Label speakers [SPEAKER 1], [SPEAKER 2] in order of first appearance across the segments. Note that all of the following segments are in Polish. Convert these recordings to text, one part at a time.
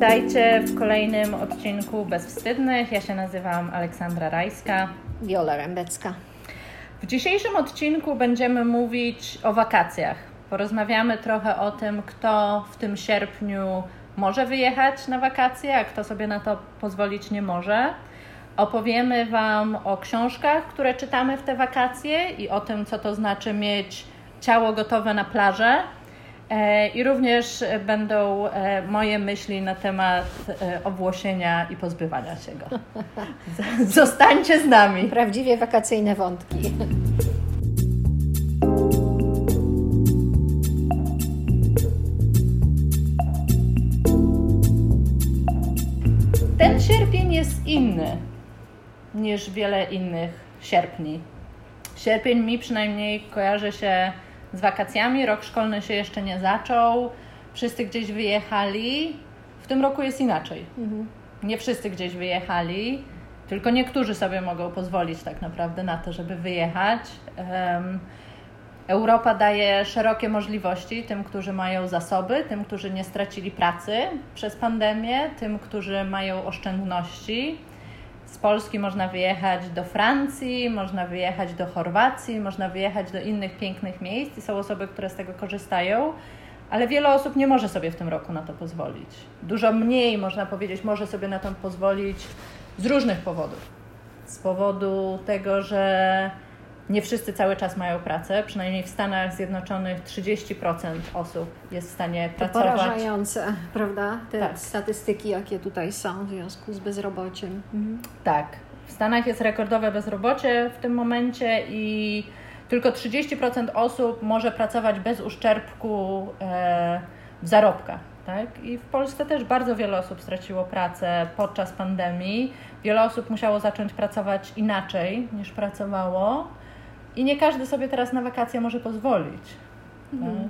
[SPEAKER 1] Witajcie w kolejnym odcinku Bezwstydnych. Ja się nazywam Aleksandra Rajska.
[SPEAKER 2] Wiola Rębecka.
[SPEAKER 1] W dzisiejszym odcinku będziemy mówić o wakacjach. Porozmawiamy trochę o tym, kto w tym sierpniu może wyjechać na wakacje, a kto sobie na to pozwolić nie może. Opowiemy Wam o książkach, które czytamy w te wakacje i o tym, co to znaczy mieć ciało gotowe na plażę. E, I również będą e, moje myśli na temat e, owłosienia i pozbywania się go. Zostańcie z nami.
[SPEAKER 2] Prawdziwie wakacyjne wątki.
[SPEAKER 1] Ten sierpień jest inny niż wiele innych sierpni. Sierpień mi przynajmniej kojarzy się z wakacjami. Rok szkolny się jeszcze nie zaczął. Wszyscy gdzieś wyjechali. W tym roku jest inaczej. Mhm. Nie wszyscy gdzieś wyjechali, tylko niektórzy sobie mogą pozwolić tak naprawdę na to, żeby wyjechać. Um, Europa daje szerokie możliwości tym, którzy mają zasoby, tym, którzy nie stracili pracy przez pandemię, tym, którzy mają oszczędności. Z Polski można wyjechać do Francji, można wyjechać do Chorwacji, można wyjechać do innych pięknych miejsc i są osoby, które z tego korzystają, ale wiele osób nie może sobie w tym roku na to pozwolić. Dużo mniej, można powiedzieć, może sobie na to pozwolić z różnych powodów. Z powodu tego, że nie wszyscy cały czas mają pracę, przynajmniej w Stanach Zjednoczonych 30% osób jest w stanie
[SPEAKER 2] to
[SPEAKER 1] pracować.
[SPEAKER 2] Porażające, prawda? Te tak. statystyki, jakie tutaj są w związku z bezrobociem. Mhm.
[SPEAKER 1] Tak. W Stanach jest rekordowe bezrobocie w tym momencie i tylko 30% osób może pracować bez uszczerbku e, w zarobkach. Tak? I w Polsce też bardzo wiele osób straciło pracę podczas pandemii. Wiele osób musiało zacząć pracować inaczej niż pracowało. I nie każdy sobie teraz na wakacje może pozwolić. Mhm. Tak?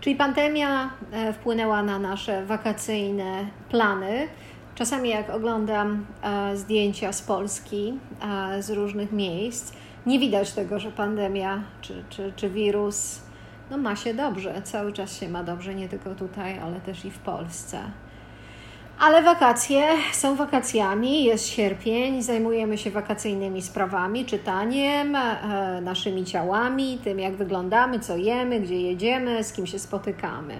[SPEAKER 2] Czyli pandemia e, wpłynęła na nasze wakacyjne plany. Czasami, jak oglądam e, zdjęcia z Polski, e, z różnych miejsc, nie widać tego, że pandemia czy, czy, czy wirus no, ma się dobrze. Cały czas się ma dobrze, nie tylko tutaj, ale też i w Polsce. Ale wakacje są wakacjami, jest sierpień, zajmujemy się wakacyjnymi sprawami, czytaniem, e, naszymi ciałami, tym jak wyglądamy, co jemy, gdzie jedziemy, z kim się spotykamy.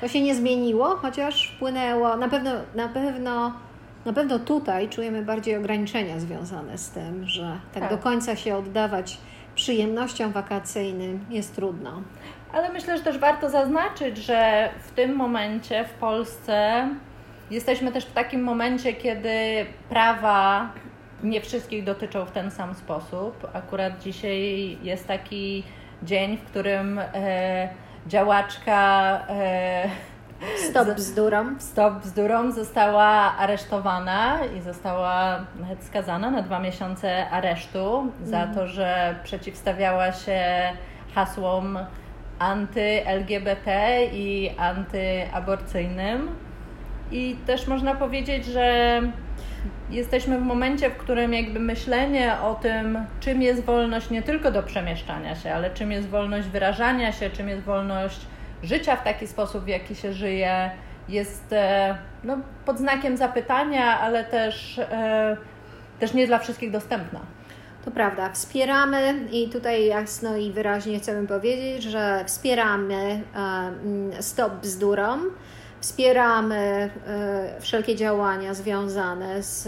[SPEAKER 2] To się nie zmieniło, chociaż wpłynęło, na pewno, na pewno, na pewno tutaj czujemy bardziej ograniczenia związane z tym, że tak, tak. do końca się oddawać przyjemnościom wakacyjnym jest trudno.
[SPEAKER 1] Ale myślę, że też warto zaznaczyć, że w tym momencie w Polsce Jesteśmy też w takim momencie, kiedy prawa nie wszystkich dotyczą w ten sam sposób. Akurat dzisiaj jest taki dzień, w którym e, działaczka e,
[SPEAKER 2] Stop bzdurom.
[SPEAKER 1] Stop bzdurom została aresztowana i została nawet skazana na dwa miesiące aresztu mm. za to, że przeciwstawiała się hasłom anty-LGBT i antyaborcyjnym. I też można powiedzieć, że jesteśmy w momencie, w którym jakby myślenie o tym, czym jest wolność nie tylko do przemieszczania się, ale czym jest wolność wyrażania się, czym jest wolność życia w taki sposób, w jaki się żyje, jest e, no, pod znakiem zapytania, ale też, e, też nie dla wszystkich dostępna.
[SPEAKER 2] To prawda, wspieramy i tutaj jasno i wyraźnie chcemy powiedzieć, że wspieramy e, Stop Bzdurom Wspieramy e, wszelkie działania związane z,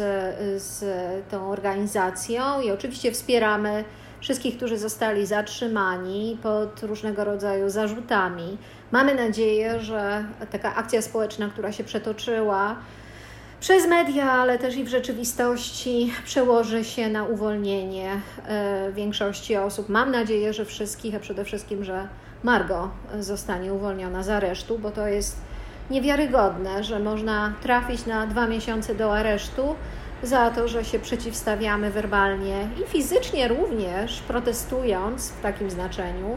[SPEAKER 2] z tą organizacją i oczywiście wspieramy wszystkich, którzy zostali zatrzymani pod różnego rodzaju zarzutami. Mamy nadzieję, że taka akcja społeczna, która się przetoczyła przez media, ale też i w rzeczywistości, przełoży się na uwolnienie e, większości osób. Mam nadzieję, że wszystkich, a przede wszystkim, że Margo zostanie uwolniona z aresztu, bo to jest niewiarygodne, że można trafić na dwa miesiące do aresztu za to, że się przeciwstawiamy werbalnie i fizycznie również, protestując w takim znaczeniu,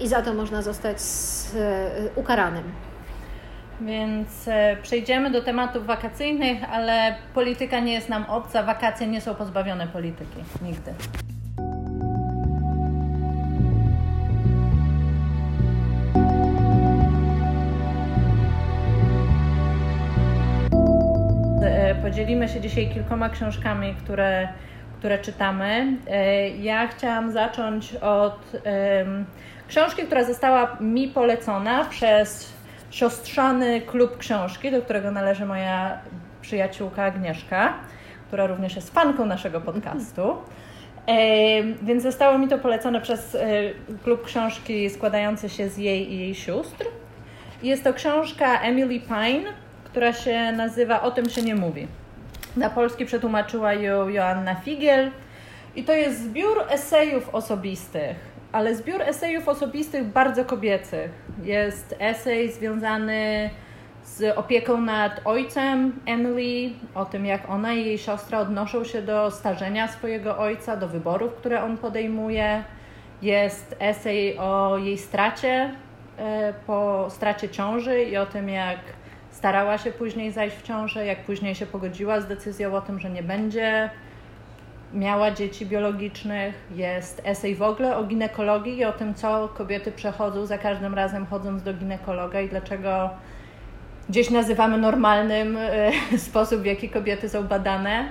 [SPEAKER 2] i za to można zostać ukaranym.
[SPEAKER 1] Więc e, przejdziemy do tematów wakacyjnych, ale polityka nie jest nam obca, wakacje nie są pozbawione polityki. Nigdy. Podzielimy się dzisiaj kilkoma książkami, które, które czytamy. E, ja chciałam zacząć od książki, która została mi polecona przez siostrzany klub książki, do którego należy moja przyjaciółka Agnieszka, która również jest fanką naszego podcastu. E, więc zostało mi to polecone przez e, klub książki składający się z jej i jej sióstr. Jest to książka Emily Pine, która się nazywa O tym się nie mówi. Na polski przetłumaczyła ją Joanna Figiel i to jest zbiór esejów osobistych, ale zbiór esejów osobistych bardzo kobiecych. Jest esej związany z opieką nad ojcem Emily, o tym jak ona i jej siostra odnoszą się do starzenia swojego ojca, do wyborów, które on podejmuje. Jest esej o jej stracie, e, po stracie ciąży i o tym, jak starała się później zajść w ciążę, jak później się pogodziła z decyzją o tym, że nie będzie miała dzieci biologicznych. Jest esej w ogóle o ginekologii i o tym, co kobiety przechodzą za każdym razem chodząc do ginekologa i dlaczego gdzieś nazywamy normalnym e, sposób, w jaki kobiety są badane.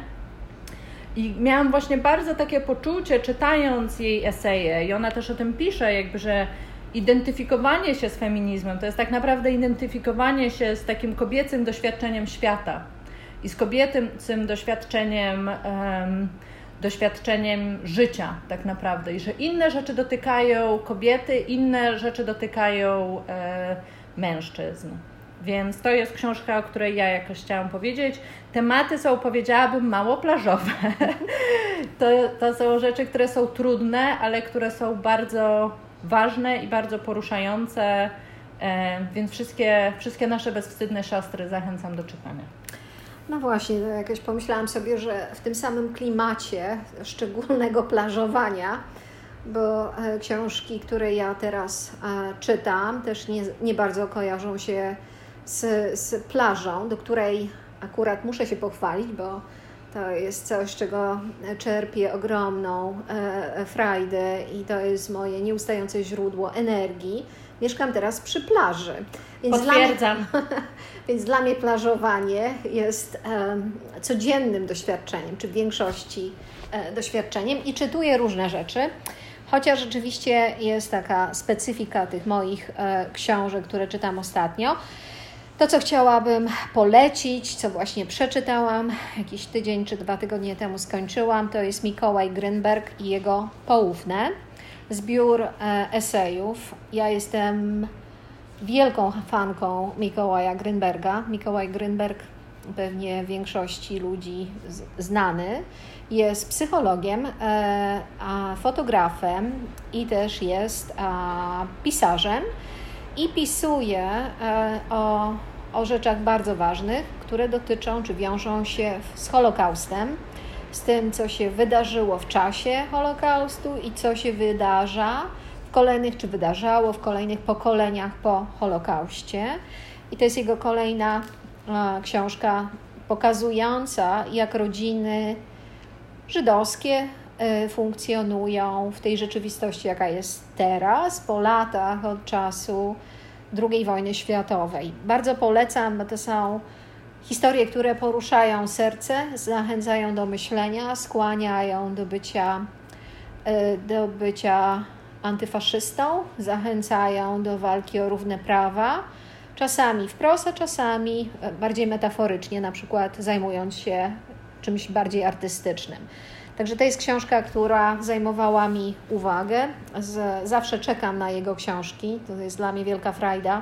[SPEAKER 1] I miałam właśnie bardzo takie poczucie, czytając jej eseje, i ona też o tym pisze, jakby, że identyfikowanie się z feminizmem to jest tak naprawdę identyfikowanie się z takim kobiecym doświadczeniem świata i z kobiecym doświadczeniem, um, doświadczeniem życia, tak naprawdę. I że inne rzeczy dotykają kobiety, inne rzeczy dotykają e, mężczyzn. Więc to jest książka, o której ja jakoś chciałam powiedzieć. Tematy są, powiedziałabym, mało plażowe. to, to są rzeczy, które są trudne, ale które są bardzo ważne i bardzo poruszające, e, więc wszystkie, wszystkie nasze bezwstydne siostry zachęcam do czytania.
[SPEAKER 2] No właśnie, no jakoś pomyślałam sobie, że w tym samym klimacie szczególnego plażowania, bo e, książki, które ja teraz e, czytam, też nie, nie bardzo kojarzą się z, z plażą, do której akurat muszę się pochwalić, bo to jest coś, czego czerpię ogromną e, e, frajdę i to jest moje nieustające źródło energii. Mieszkam teraz przy plaży.
[SPEAKER 1] Więc Potwierdzam.
[SPEAKER 2] Dla mnie, więc dla mnie plażowanie jest e, codziennym doświadczeniem, czy w większości doświadczeniem i czytuję różne rzeczy. Chociaż rzeczywiście jest taka specyfika tych moich książek, które czytam ostatnio. To, co chciałabym polecić, co właśnie przeczytałam jakiś tydzień czy dwa tygodnie temu skończyłam, to jest Mikołaj Grynberg i jego Poufne, zbiór e, esejów. Ja jestem wielką fanką Mikołaja Grynberga. Mikołaj Grynberg pewnie większości ludzi znany. Jest psychologiem, e, fotografem i też jest pisarzem i pisuje e, o o rzeczach bardzo ważnych, które dotyczą czy wiążą się z Holokaustem, z tym, co się wydarzyło w czasie Holokaustu i co się wydarza w kolejnych, czy wydarzało w kolejnych pokoleniach po Holokauście. I to jest jego kolejna e, książka pokazująca, jak rodziny żydowskie funkcjonują w tej rzeczywistości, jaka jest teraz, po latach od czasu II wojny światowej. Bardzo polecam, bo to są historie, które poruszają serce, zachęcają do myślenia, skłaniają do bycia, e, do bycia antyfaszystą, zachęcają do walki o równe prawa. Czasami wprost, a czasami bardziej metaforycznie, na przykład zajmując się czymś bardziej artystycznym. Także to jest książka, która zajmowała mi uwagę. Z, zawsze czekam na jego książki. To jest dla mnie wielka frajda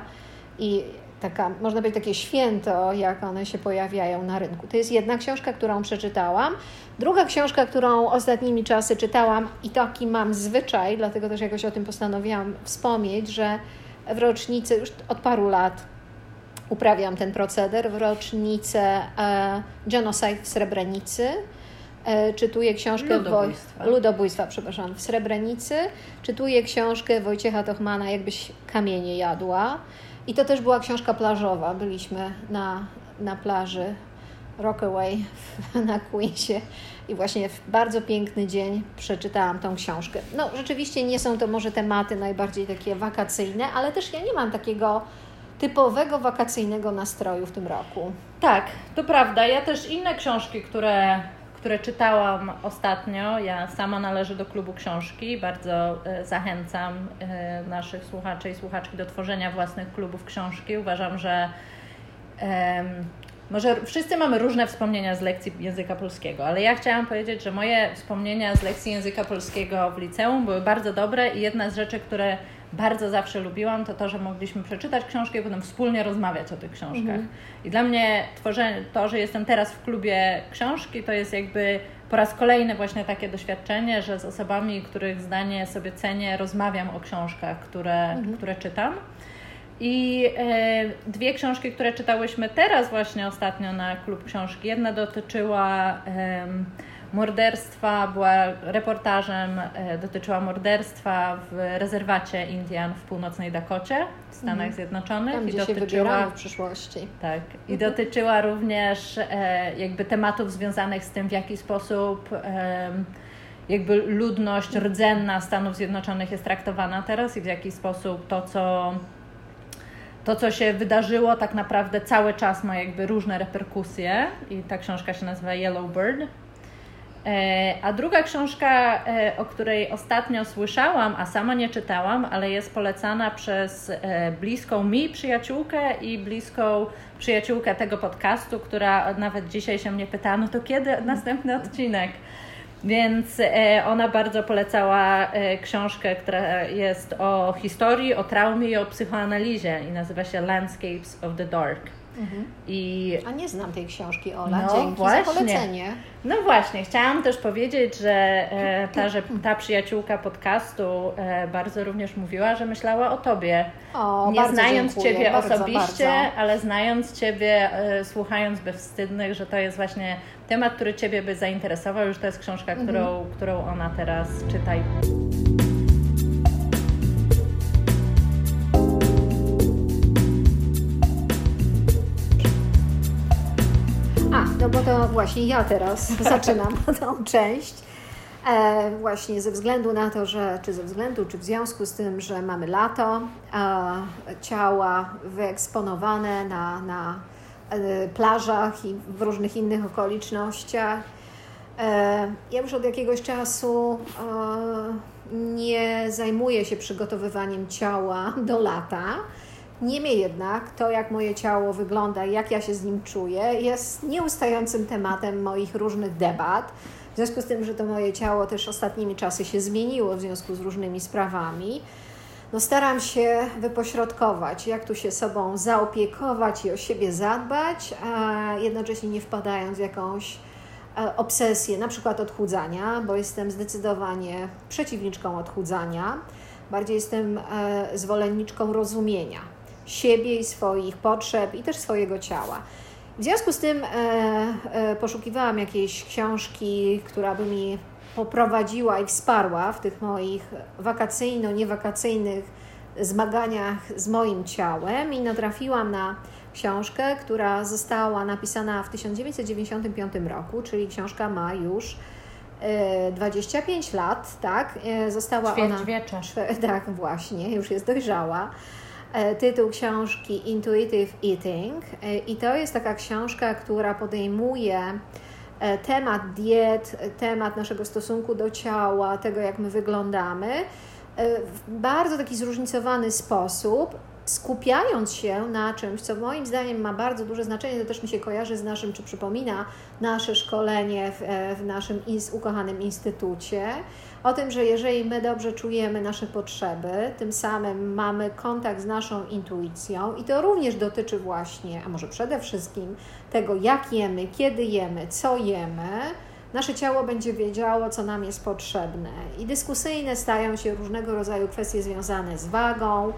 [SPEAKER 2] i taka, można powiedzieć, takie święto, jak one się pojawiają na rynku. To jest jedna książka, którą przeczytałam. Druga książka, którą ostatnimi czasy czytałam i taki mam zwyczaj, dlatego też jakoś o tym postanowiłam wspomnieć, że w rocznicy, już od paru lat uprawiam ten proceder, w rocznicę e, genocide w Srebrenicy, czytuję książkę
[SPEAKER 1] ludobójstwa.
[SPEAKER 2] Woj... ludobójstwa, przepraszam, w Srebrenicy. Czytuję książkę Wojciecha Tochmana Jakbyś kamienie jadła. I to też była książka plażowa. Byliśmy na, na plaży Rockaway na Queensie i właśnie w bardzo piękny dzień przeczytałam tą książkę. No, rzeczywiście nie są to może tematy najbardziej takie wakacyjne, ale też ja nie mam takiego typowego wakacyjnego nastroju w tym roku.
[SPEAKER 1] Tak, to prawda. Ja też inne książki, które, które czytałam ostatnio, ja sama należę do klubu książki, bardzo e, zachęcam e, naszych słuchaczy i słuchaczki do tworzenia własnych klubów książki. Uważam, że może wszyscy mamy różne wspomnienia z lekcji języka polskiego, ale ja chciałam powiedzieć, że moje wspomnienia z lekcji języka polskiego w liceum były bardzo dobre i jedna z rzeczy, które bardzo zawsze lubiłam, to to, że mogliśmy przeczytać książkę i potem wspólnie rozmawiać o tych książkach. Mhm. I dla mnie tworzenie, to, że jestem teraz w klubie książki, to jest jakby po raz kolejny właśnie takie doświadczenie, że z osobami, których zdanie sobie cenię, rozmawiam o książkach, które, mhm. które czytam. I e, dwie książki, które czytałyśmy teraz właśnie ostatnio na klub książki. Jedna dotyczyła e, morderstwa, była reportażem, e, dotyczyła morderstwa w rezerwacie Indian w północnej Dakocie w Stanach mhm. Zjednoczonych.
[SPEAKER 2] Tam,
[SPEAKER 1] I
[SPEAKER 2] dotyczyła w przyszłości.
[SPEAKER 1] Tak. I mhm. dotyczyła również e, jakby tematów związanych z tym, w jaki sposób jakby ludność rdzenna Stanów Zjednoczonych jest traktowana teraz i w jaki sposób to, co to, co się wydarzyło, tak naprawdę cały czas ma jakby różne reperkusje i ta książka się nazywa Yellow Bird. E, a druga książka, e, o której ostatnio słyszałam, a sama nie czytałam, ale jest polecana przez e, bliską mi przyjaciółkę i bliską przyjaciółkę tego podcastu, która nawet dzisiaj się mnie pyta, no to kiedy następny odcinek? Więc ona bardzo polecała książkę, która jest o historii, o traumie i o psychoanalizie i nazywa się Landscapes of the Dark.
[SPEAKER 2] Mhm. I... A nie znam tej książki, Ola. No, Dzięki właśnie. za polecenie.
[SPEAKER 1] No właśnie, chciałam też powiedzieć, że e, ta, że ta przyjaciółka podcastu e, bardzo również mówiła, że myślała o Tobie.
[SPEAKER 2] O,
[SPEAKER 1] nie znając
[SPEAKER 2] dziękuję.
[SPEAKER 1] Ciebie
[SPEAKER 2] bardzo,
[SPEAKER 1] osobiście,
[SPEAKER 2] bardzo.
[SPEAKER 1] ale znając Ciebie, e, słuchając Bezwstydnych, że to jest właśnie temat, który Ciebie by zainteresował. Już to jest książka, którą, mhm. którą ona teraz czyta.
[SPEAKER 2] No bo to właśnie ja teraz zaczynam tą część. E, właśnie ze względu na to, że, czy ze względu, czy w związku z tym, że mamy lato, e, ciała wyeksponowane na, na e, plażach i w różnych innych okolicznościach. E, ja już od jakiegoś czasu e, nie zajmuję się przygotowywaniem ciała do lata Niemniej jednak to, jak moje ciało wygląda i jak ja się z nim czuję, jest nieustającym tematem moich różnych debat. W związku z tym, że to moje ciało też ostatnimi czasy się zmieniło w związku z różnymi sprawami, no staram się wypośrodkować, jak tu się sobą zaopiekować i o siebie zadbać, a jednocześnie nie wpadając w jakąś e, obsesję, na przykład odchudzania, bo jestem zdecydowanie przeciwniczką odchudzania. Bardziej jestem e, zwolenniczką rozumienia siebie i swoich potrzeb i też swojego ciała. W związku z tym e, e, poszukiwałam jakiejś książki, która by mi poprowadziła i wsparła w tych moich wakacyjno-niewakacyjnych zmaganiach z moim ciałem i natrafiłam na książkę, która została napisana w 1995 roku, czyli książka ma już 25 e, lat, tak?
[SPEAKER 1] E, została Ćwierćwiecza.
[SPEAKER 2] ona... Tak, właśnie, już jest dojrzała. E, tytuł książki Intuitive Eating. E, i to jest taka książka, która podejmuje e, temat diet, temat naszego stosunku do ciała, tego jak my wyglądamy w bardzo taki zróżnicowany sposób, skupiając się na czymś, co moim zdaniem ma bardzo duże znaczenie, to też mi się kojarzy z naszym, czy przypomina nasze szkolenie w, w naszym ukochanym instytucie, o tym, że jeżeli my dobrze czujemy nasze potrzeby, tym samym mamy kontakt z naszą intuicją i to również dotyczy właśnie, a może przede wszystkim tego, jak jemy, kiedy jemy, co jemy, nasze ciało będzie wiedziało, co nam jest potrzebne. I dyskusyjne stają się różnego rodzaju kwestie związane z wagą,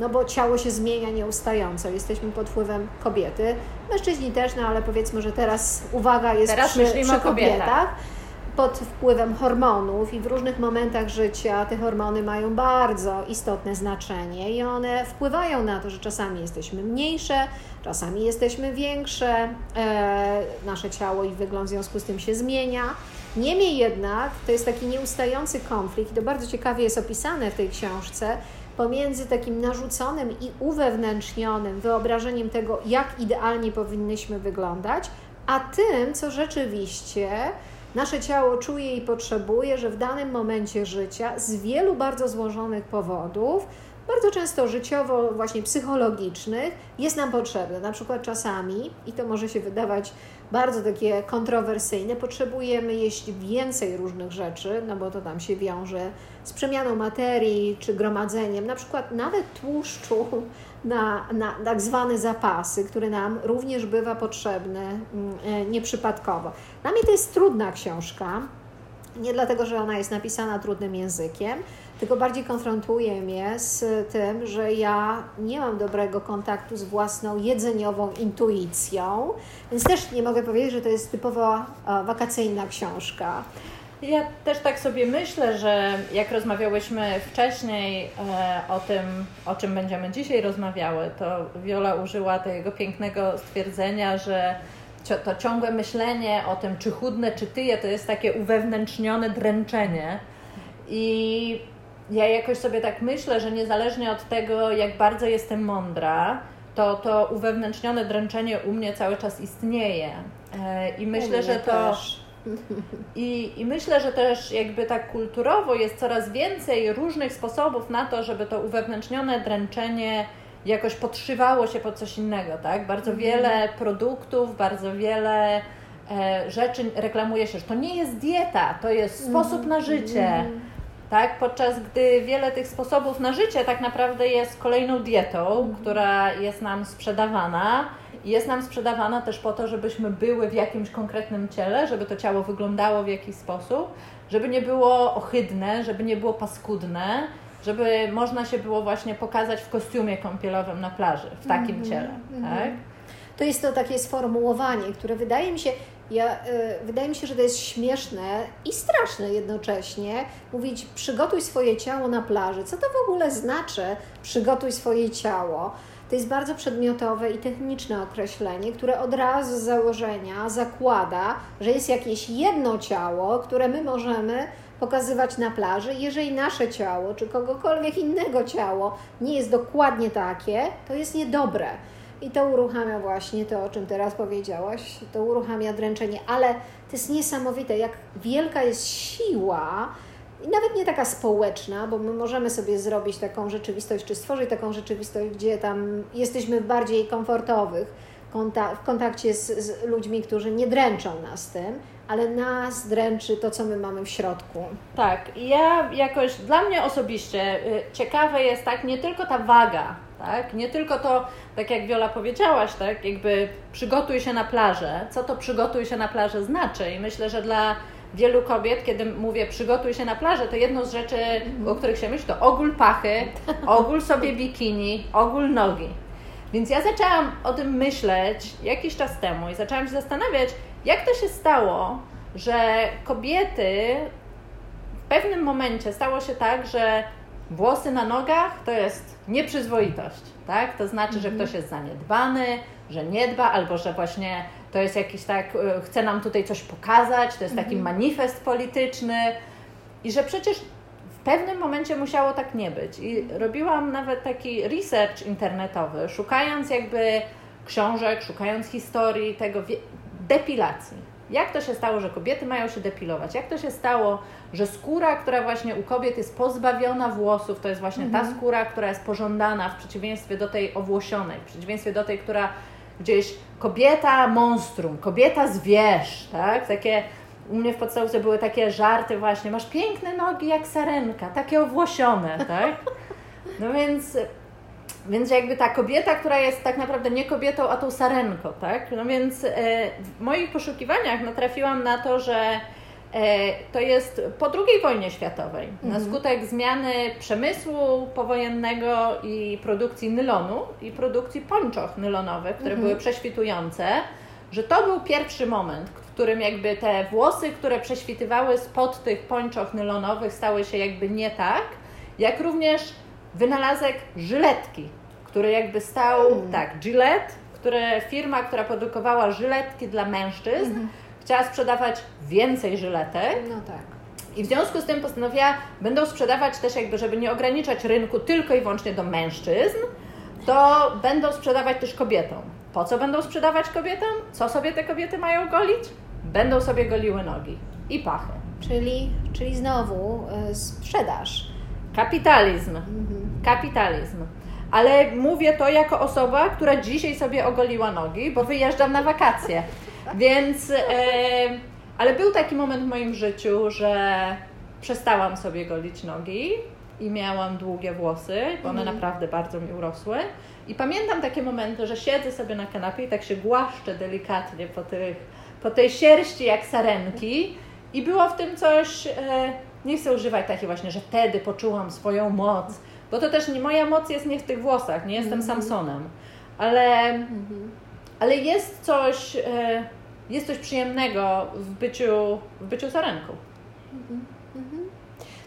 [SPEAKER 2] no bo ciało się zmienia nieustająco. Jesteśmy pod wpływem kobiety, mężczyźni też, no ale powiedzmy, że teraz uwaga jest
[SPEAKER 1] teraz
[SPEAKER 2] przy, przy kobietach pod wpływem hormonów i w różnych momentach życia te hormony mają bardzo istotne znaczenie i one wpływają na to, że czasami jesteśmy mniejsze, czasami jesteśmy większe, e, nasze ciało i wygląd w związku z tym się zmienia. Niemniej jednak to jest taki nieustający konflikt i to bardzo ciekawie jest opisane w tej książce, pomiędzy takim narzuconym i uwewnętrznionym wyobrażeniem tego, jak idealnie powinnyśmy wyglądać, a tym, co rzeczywiście nasze ciało czuje i potrzebuje, że w danym momencie życia z wielu bardzo złożonych powodów bardzo często życiowo, właśnie psychologicznych, jest nam potrzebne. Na przykład czasami, i to może się wydawać bardzo takie kontrowersyjne, potrzebujemy jeść więcej różnych rzeczy, no bo to tam się wiąże z przemianą materii czy gromadzeniem, na przykład nawet tłuszczu na, na tak zwane zapasy, który nam również bywa potrzebny mm, e, nieprzypadkowo. Dla mnie to jest trudna książka, nie dlatego, że ona jest napisana trudnym językiem, tylko bardziej konfrontuje mnie z tym, że ja nie mam dobrego kontaktu z własną jedzeniową intuicją, więc też nie mogę powiedzieć, że to jest typowo wakacyjna książka.
[SPEAKER 1] Ja też tak sobie myślę, że jak rozmawiałyśmy wcześniej e, o tym, o czym będziemy dzisiaj rozmawiały, to Viola użyła tego pięknego stwierdzenia, że to ciągłe myślenie o tym, czy chudne, czy tyje, to jest takie uwewnętrznione dręczenie. I ja jakoś sobie tak myślę, że niezależnie od tego, jak bardzo jestem mądra, to to uwewnętrznione dręczenie u mnie cały czas istnieje. E, I myślę, że to. I, I myślę, że też jakby tak kulturowo jest coraz więcej różnych sposobów na to, żeby to uwewnętrznione dręczenie jakoś podszywało się pod coś innego, tak? Bardzo mhm. wiele produktów, bardzo wiele e, rzeczy reklamuje się, że to nie jest dieta, to jest sposób na życie. Mhm tak? Podczas gdy wiele tych sposobów na życie tak naprawdę jest kolejną dietą, która jest nam sprzedawana. I jest nam sprzedawana też po to, żebyśmy były w jakimś konkretnym ciele, żeby to ciało wyglądało w jakiś sposób, żeby nie było ohydne, żeby nie było paskudne, żeby można się było właśnie pokazać w kostiumie kąpielowym na plaży, w takim mm -hmm, ciele. Mm -hmm. tak?
[SPEAKER 2] To jest to takie sformułowanie, które wydaje mi się, ja, y, wydaje mi się, że to jest śmieszne i straszne jednocześnie mówić przygotuj swoje ciało na plaży. Co to w ogóle znaczy przygotuj swoje ciało? To jest bardzo przedmiotowe i techniczne określenie, które od razu z założenia zakłada, że jest jakieś jedno ciało, które my możemy pokazywać na plaży. Jeżeli nasze ciało czy kogokolwiek innego ciało nie jest dokładnie takie, to jest niedobre. I to uruchamia właśnie to, o czym teraz powiedziałaś, to uruchamia dręczenie, ale to jest niesamowite, jak wielka jest siła, i nawet nie taka społeczna, bo my możemy sobie zrobić taką rzeczywistość, czy stworzyć taką rzeczywistość, gdzie tam jesteśmy bardziej komfortowych w kontakcie z, z ludźmi, którzy nie dręczą nas tym, ale nas dręczy to, co my mamy w środku.
[SPEAKER 1] Tak, ja jakoś, dla mnie osobiście y, ciekawe jest tak nie tylko ta waga, tak? Nie tylko to, tak jak Wiola powiedziałaś, tak? Jakby przygotuj się na plażę. Co to przygotuj się na plażę znaczy? I myślę, że dla wielu kobiet, kiedy mówię przygotuj się na plażę, to jedno z rzeczy, o których się myśli, to ogól pachy, ogól sobie bikini, ogól nogi. Więc ja zaczęłam o tym myśleć jakiś czas temu i zaczęłam się zastanawiać, jak to się stało, że kobiety w pewnym momencie stało się tak, że włosy na nogach to jest nieprzyzwoitość, tak? To znaczy, że ktoś jest zaniedbany, że nie dba, albo że właśnie to jest jakiś tak, e, chce nam tutaj coś pokazać, to jest taki mhm. manifest polityczny i że przecież w pewnym momencie musiało tak nie być. I robiłam nawet taki research internetowy, szukając jakby książek, szukając historii tego depilacji. Jak to się stało, że kobiety mają się depilować? Jak to się stało, że skóra, która właśnie u kobiet jest pozbawiona włosów, to jest właśnie mhm. ta skóra, która jest pożądana w przeciwieństwie do tej owłosionej, w przeciwieństwie do tej, która gdzieś kobieta monstrum, kobieta zwierz, tak? Takie u mnie w podstawce były takie żarty właśnie, masz piękne nogi jak sarenka, takie owłosione, tak? No więc więc jakby ta kobieta, która jest tak naprawdę nie kobietą, a tą sarenką, tak? No więc e, w moich poszukiwaniach natrafiłam na to, że e, to jest po II wojnie światowej. Mhm. Na skutek zmiany przemysłu powojennego i produkcji nylonu i produkcji pończoch nylonowych, które mhm. były prześwitujące, że to był pierwszy moment, w którym jakby te włosy, które prześwitywały spod tych pończoch nylonowych stały się jakby nie tak, jak również wynalazek żyletki, który jakby stał, mm. tak, Gillette, które firma, która produkowała żyletki dla mężczyzn, mm. chciała sprzedawać więcej żyletek.
[SPEAKER 2] No tak.
[SPEAKER 1] I w związku z tym postanowiła, będą sprzedawać też jakby, żeby nie ograniczać rynku tylko i wyłącznie do mężczyzn, to będą sprzedawać też kobietom. Po co będą sprzedawać kobietom? Co sobie te kobiety mają golić? Będą sobie goliły nogi i pachy.
[SPEAKER 2] Czyli, czyli znowu y, sprzedaż.
[SPEAKER 1] Kapitalizm. Kapitalizm. Ale mówię to jako osoba, która dzisiaj sobie ogoliła nogi, bo wyjeżdżam na wakacje. Więc, e, ale był taki moment w moim życiu, że przestałam sobie golić nogi i miałam długie włosy, bo one naprawdę bardzo mi urosły. I pamiętam takie momenty, że siedzę sobie na kanapie i tak się głaszczę delikatnie po, tych, po tej sierści jak sarenki i było w tym coś, e, nie chcę używać takiej właśnie, że wtedy poczułam swoją moc, bo to też nie, moja moc jest nie w tych włosach, nie jestem Samsonem, ale, ale jest coś, e, jest coś przyjemnego w byciu, w byciu sarenką.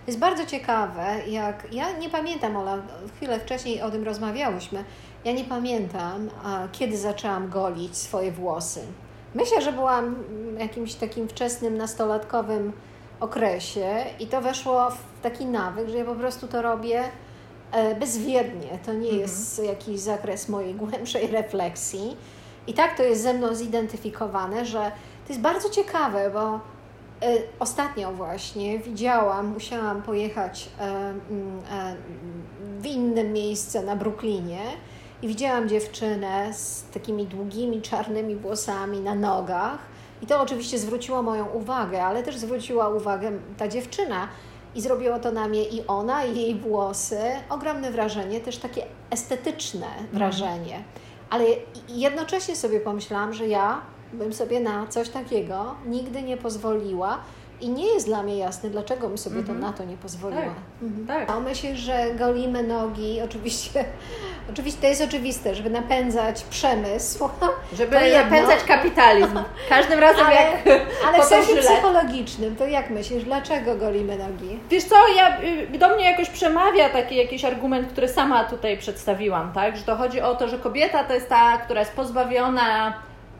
[SPEAKER 2] To jest bardzo ciekawe, jak ja nie pamiętam, Ola, chwilę wcześniej o tym rozmawiałyśmy. Ja nie pamiętam, a, kiedy zaczęłam golić swoje włosy. Myślę, że byłam w jakimś takim wczesnym nastolatkowym okresie i to weszło w taki nawyk, że ja po prostu to robię bezwiednie. To nie jest jakiś zakres mojej głębszej refleksji. I tak to jest ze mną zidentyfikowane, że to jest bardzo ciekawe, bo e, ostatnio właśnie widziałam, musiałam pojechać e, mm, e, w inne miejsce na Brooklynie i widziałam dziewczynę z takimi długimi, czarnymi włosami na nogach. I to oczywiście zwróciło moją uwagę, ale też zwróciła uwagę ta dziewczyna. I zrobiło to na mnie i ona, i jej włosy. Ogromne wrażenie, też takie estetyczne wrażenie. Ale jednocześnie sobie pomyślałam, że ja bym sobie na coś takiego nigdy nie pozwoliła. I nie jest dla mnie jasne, dlaczego bym sobie to na to nie pozwoliła.
[SPEAKER 1] Tak,
[SPEAKER 2] Mhm.
[SPEAKER 1] tak.
[SPEAKER 2] A myślę, że golimy nogi, oczywiście, oczywiście to jest oczywiste, żeby napędzać przemysł.
[SPEAKER 1] Żeby
[SPEAKER 2] jedno.
[SPEAKER 1] napędzać kapitalizm. Każdym razem
[SPEAKER 2] Ale,
[SPEAKER 1] jak
[SPEAKER 2] ale w sensie psychologicznym, to jak myślisz, dlaczego golimy nogi?
[SPEAKER 1] Wiesz co, ja, y, do mnie jakoś przemawia taki jakiś argument, który sama tutaj przedstawiłam, tak? Że to chodzi o to, że kobieta to jest ta, która jest pozbawiona,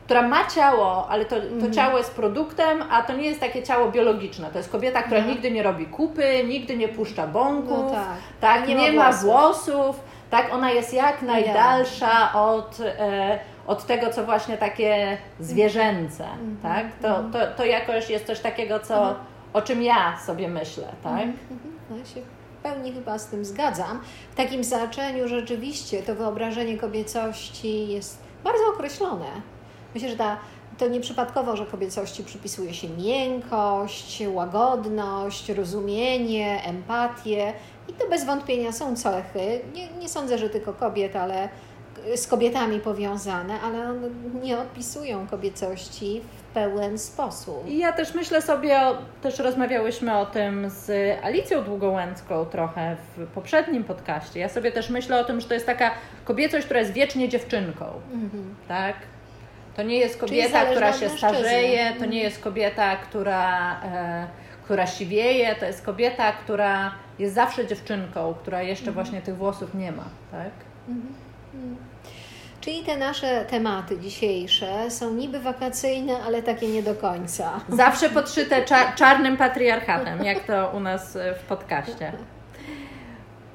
[SPEAKER 1] która ma ciało, ale to, to
[SPEAKER 2] Mhm.
[SPEAKER 1] ciało jest produktem, a to nie jest takie ciało biologiczne. To jest kobieta, która
[SPEAKER 2] Mhm.
[SPEAKER 1] nigdy nie robi kupy, nigdy nie puszcza bąków,
[SPEAKER 2] No tak.
[SPEAKER 1] tak?
[SPEAKER 2] Nie
[SPEAKER 1] Nie,
[SPEAKER 2] ma włosów.
[SPEAKER 1] włosów, tak? Ona jest jak najdalsza od, e, od tego, co właśnie takie zwierzęce,
[SPEAKER 2] Mhm.
[SPEAKER 1] tak? To, to, to jakoś jest coś takiego, co, o czym ja sobie myślę, tak?
[SPEAKER 2] Mhm, No, ja się w pełni chyba z tym zgadzam. W takim znaczeniu rzeczywiście to wyobrażenie kobiecości jest bardzo określone. Myślę, że ta, to nieprzypadkowo, że kobiecości przypisuje się miękkość, łagodność, rozumienie, empatię. I to bez wątpienia są cechy. Nie, nie sądzę, że tylko kobiet, ale z kobietami powiązane, ale one nie opisują kobiecości w pełen sposób.
[SPEAKER 1] I ja też myślę sobie, o, też rozmawiałyśmy o tym z Alicją Długołęcką trochę w poprzednim podcaście. Ja sobie też myślę o tym, że to jest taka kobiecość, która jest wiecznie dziewczynką,
[SPEAKER 2] Mhm.
[SPEAKER 1] tak? To nie jest kobieta, która się starzeje, to nie jest kobieta, która, e, która siwieje, to jest kobieta, która jest zawsze dziewczynką, która jeszcze właśnie tych włosów nie ma, tak?
[SPEAKER 2] Czyli te nasze tematy dzisiejsze są niby wakacyjne, ale takie nie do końca.
[SPEAKER 1] Zawsze podszyte cza- czarnym patriarchatem, jak to u nas w podcaście.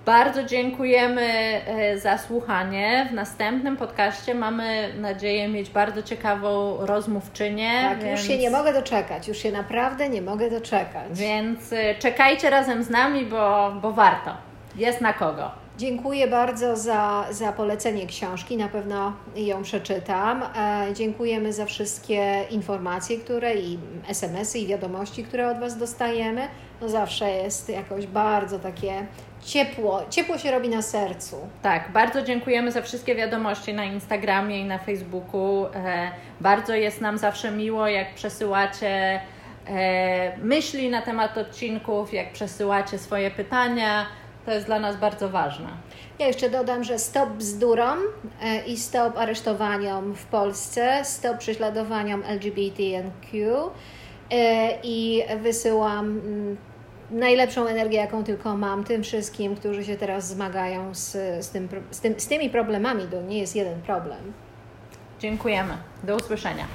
[SPEAKER 1] Bardzo dziękujemy e, za słuchanie. W następnym podcaście mamy nadzieję mieć bardzo ciekawą rozmówczynię.
[SPEAKER 2] Tak,
[SPEAKER 1] więc,
[SPEAKER 2] już się nie mogę doczekać, już się naprawdę nie mogę doczekać.
[SPEAKER 1] Więc e, czekajcie razem z nami, bo, bo warto. Jest na kogo.
[SPEAKER 2] Dziękuję bardzo za, za polecenie książki, na pewno ją przeczytam. E, dziękujemy za wszystkie informacje, które i SMS-y i wiadomości, które od Was dostajemy. No zawsze jest jakoś bardzo takie ciepło, ciepło się robi na sercu.
[SPEAKER 1] Tak, bardzo dziękujemy za wszystkie wiadomości na Instagramie i na Facebooku. E, bardzo jest nam zawsze miło, jak przesyłacie e, myśli na temat odcinków, jak przesyłacie swoje pytania. To jest dla nas bardzo ważne.
[SPEAKER 2] Ja jeszcze dodam, że stop bzdurom e, i stop aresztowaniom w Polsce, stop prześladowaniom LGBTQ i wysyłam mm, najlepszą energię, jaką tylko mam tym wszystkim, którzy się teraz zmagają z, z, tym, z, tym, z tymi problemami. To nie jest jeden problem.
[SPEAKER 1] Dziękujemy. Do usłyszenia.